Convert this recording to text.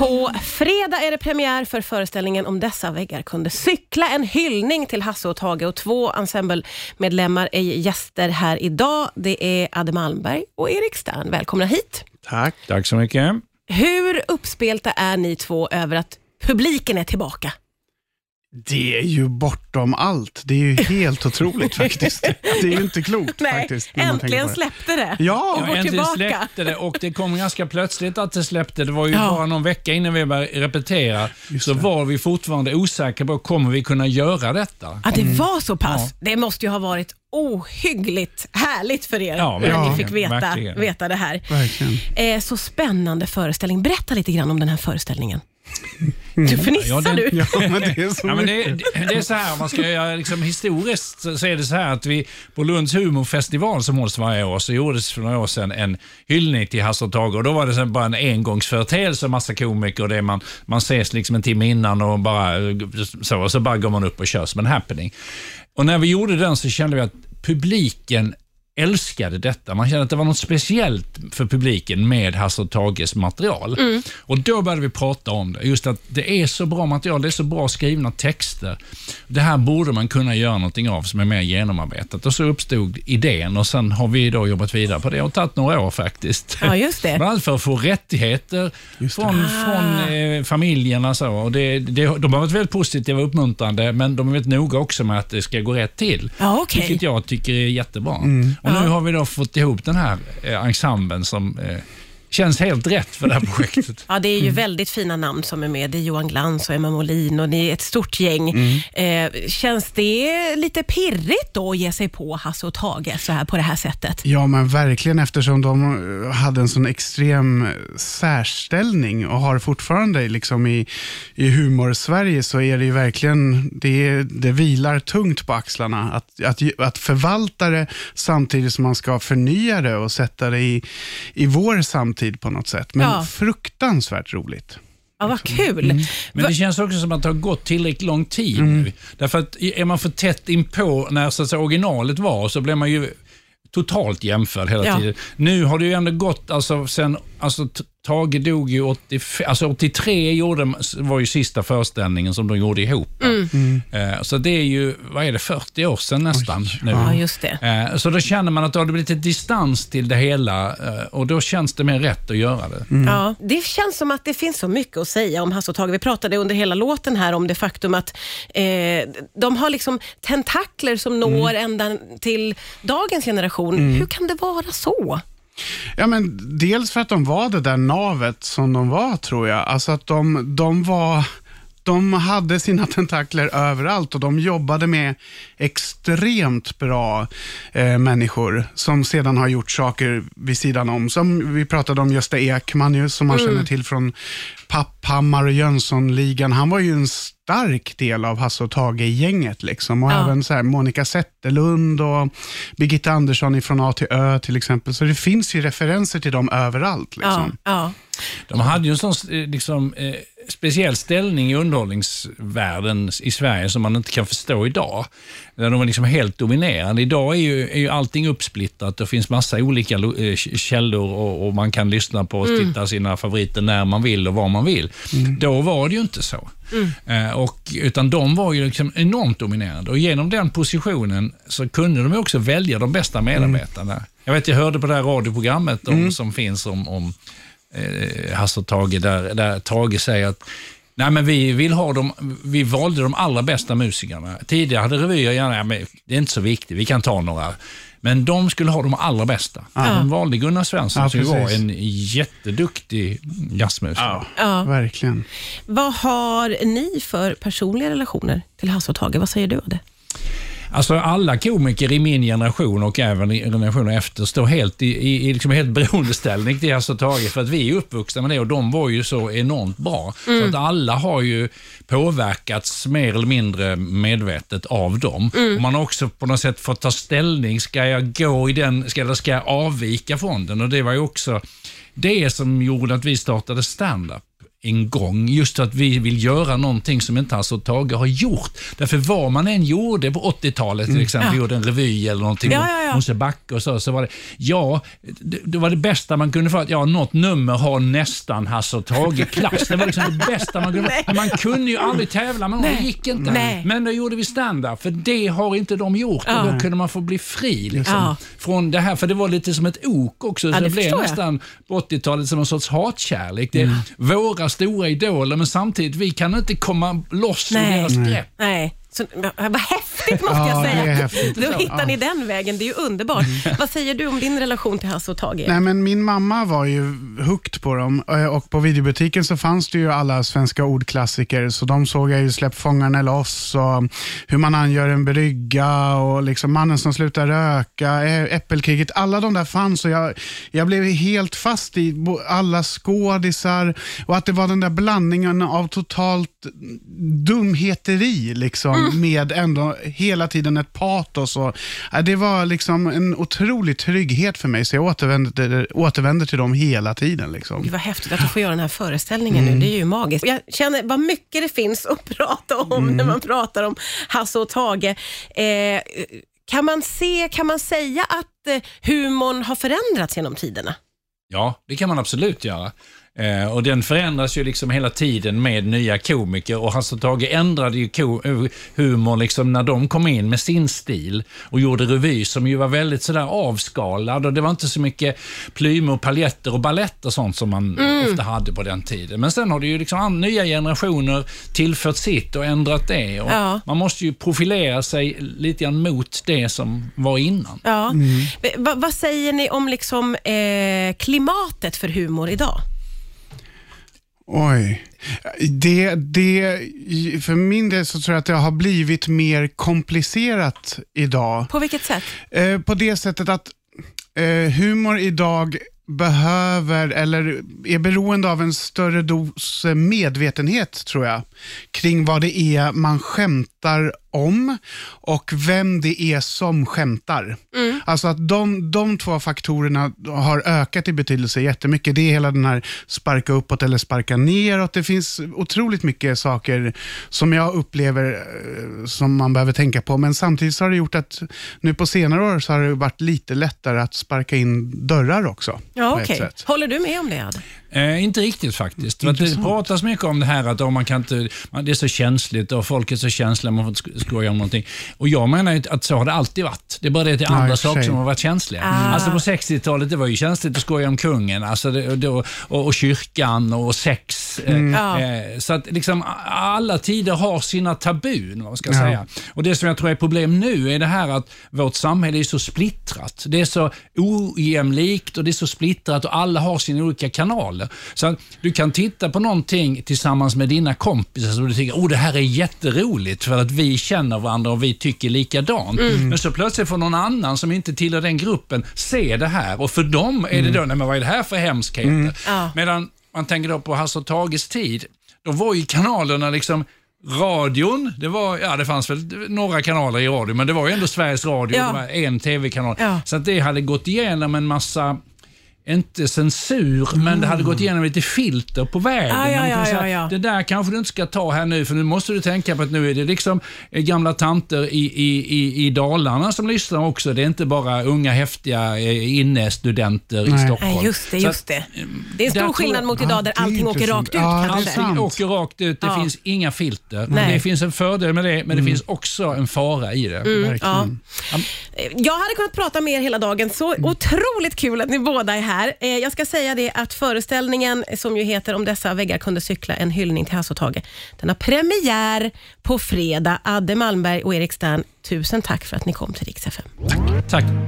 På fredag är det premiär för föreställningen Om dessa väggar kunde cykla. En hyllning till Hasse och Tage och två ensemblemedlemmar är gäster här idag. Det är Adde Malmberg och Erik Stern. Välkomna hit. Tack. Tack så mycket. Hur uppspelta är ni två över att publiken är tillbaka? Det är ju bortom allt. Det är ju helt otroligt faktiskt. Det är ju inte klokt Nej, faktiskt. äntligen det. släppte det. Ja, Och går äntligen tillbaka. släppte det och det kom ganska plötsligt att det släppte. Det var ju Ja. bara någon vecka innan vi började repetera. Just så det. var vi fortfarande osäkra på, kommer vi kunna göra detta? Ja, det var så pass. Det måste ju ha varit ohyggligt härligt för er Ja, när ni fick veta, verkligen. veta det här. verkligen. Eh, så spännande föreställning. Berätta lite grann om den här föreställningen. Du fnissar Ja, den- du. Ja, men det är så Ja, men det, är så här, man ska göra liksom historiskt så är det så här att vi på Lunds humorfestival som hålls varje år så gjordes för några år sedan en hyllning till Hasse och Tage och då var det bara en engångsföreteelse, massa komiker och det man, man ses liksom en timme innan och bara så, och så bara går man upp och kör som en happening. Och när vi gjorde den så kände vi att publiken älskade detta. Man kände att det var något speciellt för publiken med Hasse och Tages material. Och Då började vi prata om det. Just att det är så bra material, det är så bra skrivna texter. Det här borde man kunna göra någonting av som är mer genomarbetat. Och så uppstod idén och sen har vi då jobbat vidare på det och tagit några år faktiskt. Ja, just det. Bland annat för att få rättigheter från, från eh, familjerna. Så. Och det, det, de har varit väldigt positiva och uppmuntrande, men de är väldigt noga också med att det ska gå rätt till. Ja, okej. Vilket jag tycker är jättebra. Och nu har vi då fått ihop den här eh, ensemblen som eh, känns helt rätt för det här projektet. Ja, det är ju Mm. väldigt fina namn som är med. Det är Johan Glans och Emma Molin och ni är ett stort gäng. Mm. Eh, känns det lite pirrigt då att ge sig på Hasse och Tage så här på det här sättet? Ja, men verkligen eftersom de hade en sån extrem särställning och har fortfarande liksom i, i humor-Sverige så är det ju verkligen, det, är- det vilar tungt på axlarna att, att, att förvalta det samtidigt som man ska förnya det och sätta det i, i vår samtid på något sätt. Men Ja. fruktansvärt roligt. Ja, vad kul. Mm. Men det känns också som att det har gått tillräckligt lång tid nu. Därför att är man för tätt inpå när så att säga, originalet var så blir man ju totalt jämförd hela Ja. tiden. Nu har det ju ändå gått, alltså sen, alltså Tage dog ju 85, alltså 83 gjorde, var ju sista föreställningen som de gjorde ihop. Eh, Så det är ju, vad är det, 40 år sedan nästan nu. Ja, just det. Eh, Så då känner man att det har blivit ett distans till det hela eh, och då känns det mer rätt att göra det. Ja, det känns som att det finns så mycket att säga om Hasse och Tage. Vi pratade under hela låten här om det faktum att eh, de har liksom tentakler som når ända till dagens generation. Hur kan det vara så? Ja, men dels för att de var det där navet som de var, tror jag. Alltså att de, de var... De hade sina tentakler överallt och de jobbade med extremt bra eh, människor som sedan har gjort saker vid sidan om. Som vi pratade om Gösta Ekman ju, som man känner till från Papphammar och Jönssonligan. Han var ju en stark del av Hasse och Tage-gänget. Liksom. Och Ja. även så här Monica Zetterlund och Birgitta Andersson från A till Ö till exempel. Så det finns ju referenser till dem överallt. Ja, Liksom. ja. De hade ju en sån eh, liksom, eh, speciell ställning i underhållningsvärlden i Sverige som man inte kan förstå idag. Där de var liksom helt dominerande. Idag är ju, är ju allting uppsplittrat. Det finns massa olika eh, källor och, och man kan lyssna på och titta sina favoriter när man vill och var man vill. Då var det ju inte så. Eh, och, utan de var ju liksom enormt dominerande och genom den positionen så kunde de också välja de bästa medarbetarna. Jag vet, jag hörde på det här radioprogrammet om, som finns om, om eh, Hasse och Tage, där, där Tage säger att Nej, men vi, vill ha dem, vi valde de allra bästa musikerna. Tidigare hade revyer gärna, ja, men det är inte så viktigt, vi kan ta några. Men de skulle ha de allra bästa. De valde Gunnar Svensson Ja, som var en jätteduktig jazzmusiker. Ja, Ja. verkligen. Vad har ni för personliga relationer till Hasse och Tage? Vad säger du Adde? Alltså alla komiker i min generation och även i generationer efter står helt i, i, i liksom helt beroendeställning till Hasse och Tage för att vi är uppvuxna med det och de var ju så enormt bra. Så att alla har ju påverkats mer eller mindre medvetet av dem. Och man har också på något sätt fått ta ställning. Ska jag gå i den, ska, eller ska jag avvika från den? Och det var ju också det som gjorde att vi startade stand-up en gång. Just att vi vill göra någonting som inte Hasse och Tage har gjort. Därför vad man än gjorde på 80-talet, till exempel, gjorde en revy eller någonting, Ja, ja, ja. Mosebacke och så, så var det, ja, det, det var det bästa man kunde få, att ja, något nummer har nästan Hasse och Tage-klass. Det var liksom det bästa man kunde få. Man kunde ju aldrig tävla med någon, det gick inte. Nej. Men då gjorde vi stand-up, för det har inte de gjort och då kunde man få bli fri. Liksom, Ja. Från det här, för det var lite som ett ok också, så Ja, det det blev nästan på 80-talet som en sorts hatkärlek. Det är våra stora idoler, men samtidigt, vi kan inte komma loss ur deras grepp. Nej. Så, vad häftigt måste Ja, jag säga. häftigt. Då hittar ni den vägen. Det är ju underbart. Vad säger du om din relation till Hasse och Tage? Nej, men min mamma var ju hooked på dem eh, och på videobutiken så fanns det ju alla svenska ordklassiker. Så de såg jag ju Släpp fångarna loss och Hur man angör en brygga och liksom Mannen som slutar röka, Ä- Äppelkriget. Alla de där fanns och jag, jag blev helt fast i alla skådisar och att det var den där blandningen av totalt dumheteri liksom, med ändå hela tiden ett patos. Och, det var liksom en otrolig trygghet för mig, så jag återvänder, återvänder till dem hela tiden. Liksom. Gud vad häftigt att du får göra den här föreställningen nu. Det är ju magiskt. Jag känner vad mycket det finns att prata om när man pratar om Hasse och Tage. Eh, kan, man se, kan man säga att eh, humorn har förändrats genom tiderna? Ja, det kan man absolut göra. Eh, och den förändras ju liksom hela tiden med nya komiker och Hasse och Tage ändrade ju ko- eh, humor liksom när de kom in med sin stil och gjorde revy som ju var väldigt sådär avskalad och det var inte så mycket plymer, och paljetter och balett och sånt som man ofta hade på den tiden. Men sen har det ju liksom an- nya generationer tillfört sitt och ändrat det. Och Ja. Man måste ju profilera sig lite grann mot det som var innan. Ja. Eh, Va, vad säger ni om liksom, eh, klimatet för humor idag? Oj. Det, det, för min del så tror jag att det har blivit mer komplicerat idag. På vilket sätt? Eh, på det sättet att eh, humor idag behöver eller är beroende av en större dos medvetenhet tror jag kring vad det är man skämtar om och vem det är som skämtar. Alltså att de, de två faktorerna har ökat i betydelse jättemycket. Det är hela den här sparka uppåt eller sparka neråt. Det finns otroligt mycket saker som jag upplever eh, som man behöver tänka på. Men samtidigt har det gjort att nu på senare år så har det varit lite lättare att sparka in dörrar också. Ja, sätt. Håller du med om det, Ad? Eh, inte riktigt faktiskt. Det pratas mycket om det här att oh, man kan inte, man, det är så känsligt och folk är så känsliga, man får inte sk- skoja om någonting. Och jag menar ju att så har det alltid varit. Det är bara det att det är andra för saker som har varit känsliga. Ah. Alltså på 60-talet det var ju känsligt att skoja om kungen alltså det, och, då- och, och kyrkan och sex. Eh, Ja. Eh, så att liksom alla tider har sina tabun, vad man ska Ja. säga. Och Det som jag tror är problem nu är det här att vårt samhälle är så splittrat. Det är så ojämlikt och det är så splittrat och alla har sina olika kanaler. Så att du kan titta på någonting tillsammans med dina kompisar och du tycker oh det här är jätteroligt för att vi känner varandra och vi tycker likadant. Men så plötsligt får någon annan som inte tillhör den gruppen se det här och för dem är det då, nej men vad är det här för hemskheter? Ja. Medan man tänker då på Hasse och Tages tid, då var ju kanalerna liksom Radion, det, var, ja, det fanns väl några kanaler i radio, men det var ju ändå Sveriges Radio, Ja. en tv-kanal. Ja. Så att det hade gått igenom en massa, inte censur, men det hade gått igenom lite filter på vägen. Man kan ja, säga. Det där kanske du inte ska ta här nu, för nu måste du tänka på att nu är det liksom eh, gamla tanter i, i, i, i Dalarna som lyssnar också. Det är inte bara unga häftiga eh, innestudenter i. Stockholm. Nej, just det. Just det. eh, Det är en stor skillnad mot idag där allting åker rakt ut Ja, kanske. Allting åker rakt ut, det Ja. finns inga filter. Nej. Det finns en fördel med det, men det finns också en fara i det. Mm. Ja. Jag hade kunnat prata med er hela dagen. Så otroligt kul att ni båda är här. Eh, Jag ska säga det att föreställningen som ju heter Om dessa väggar kunde cykla, en hyllning till Hasse och Tage, den har premiär på fredag. Adde Malmberg och Erik Stern, tusen tack för att ni kom till Rix FM. Tack.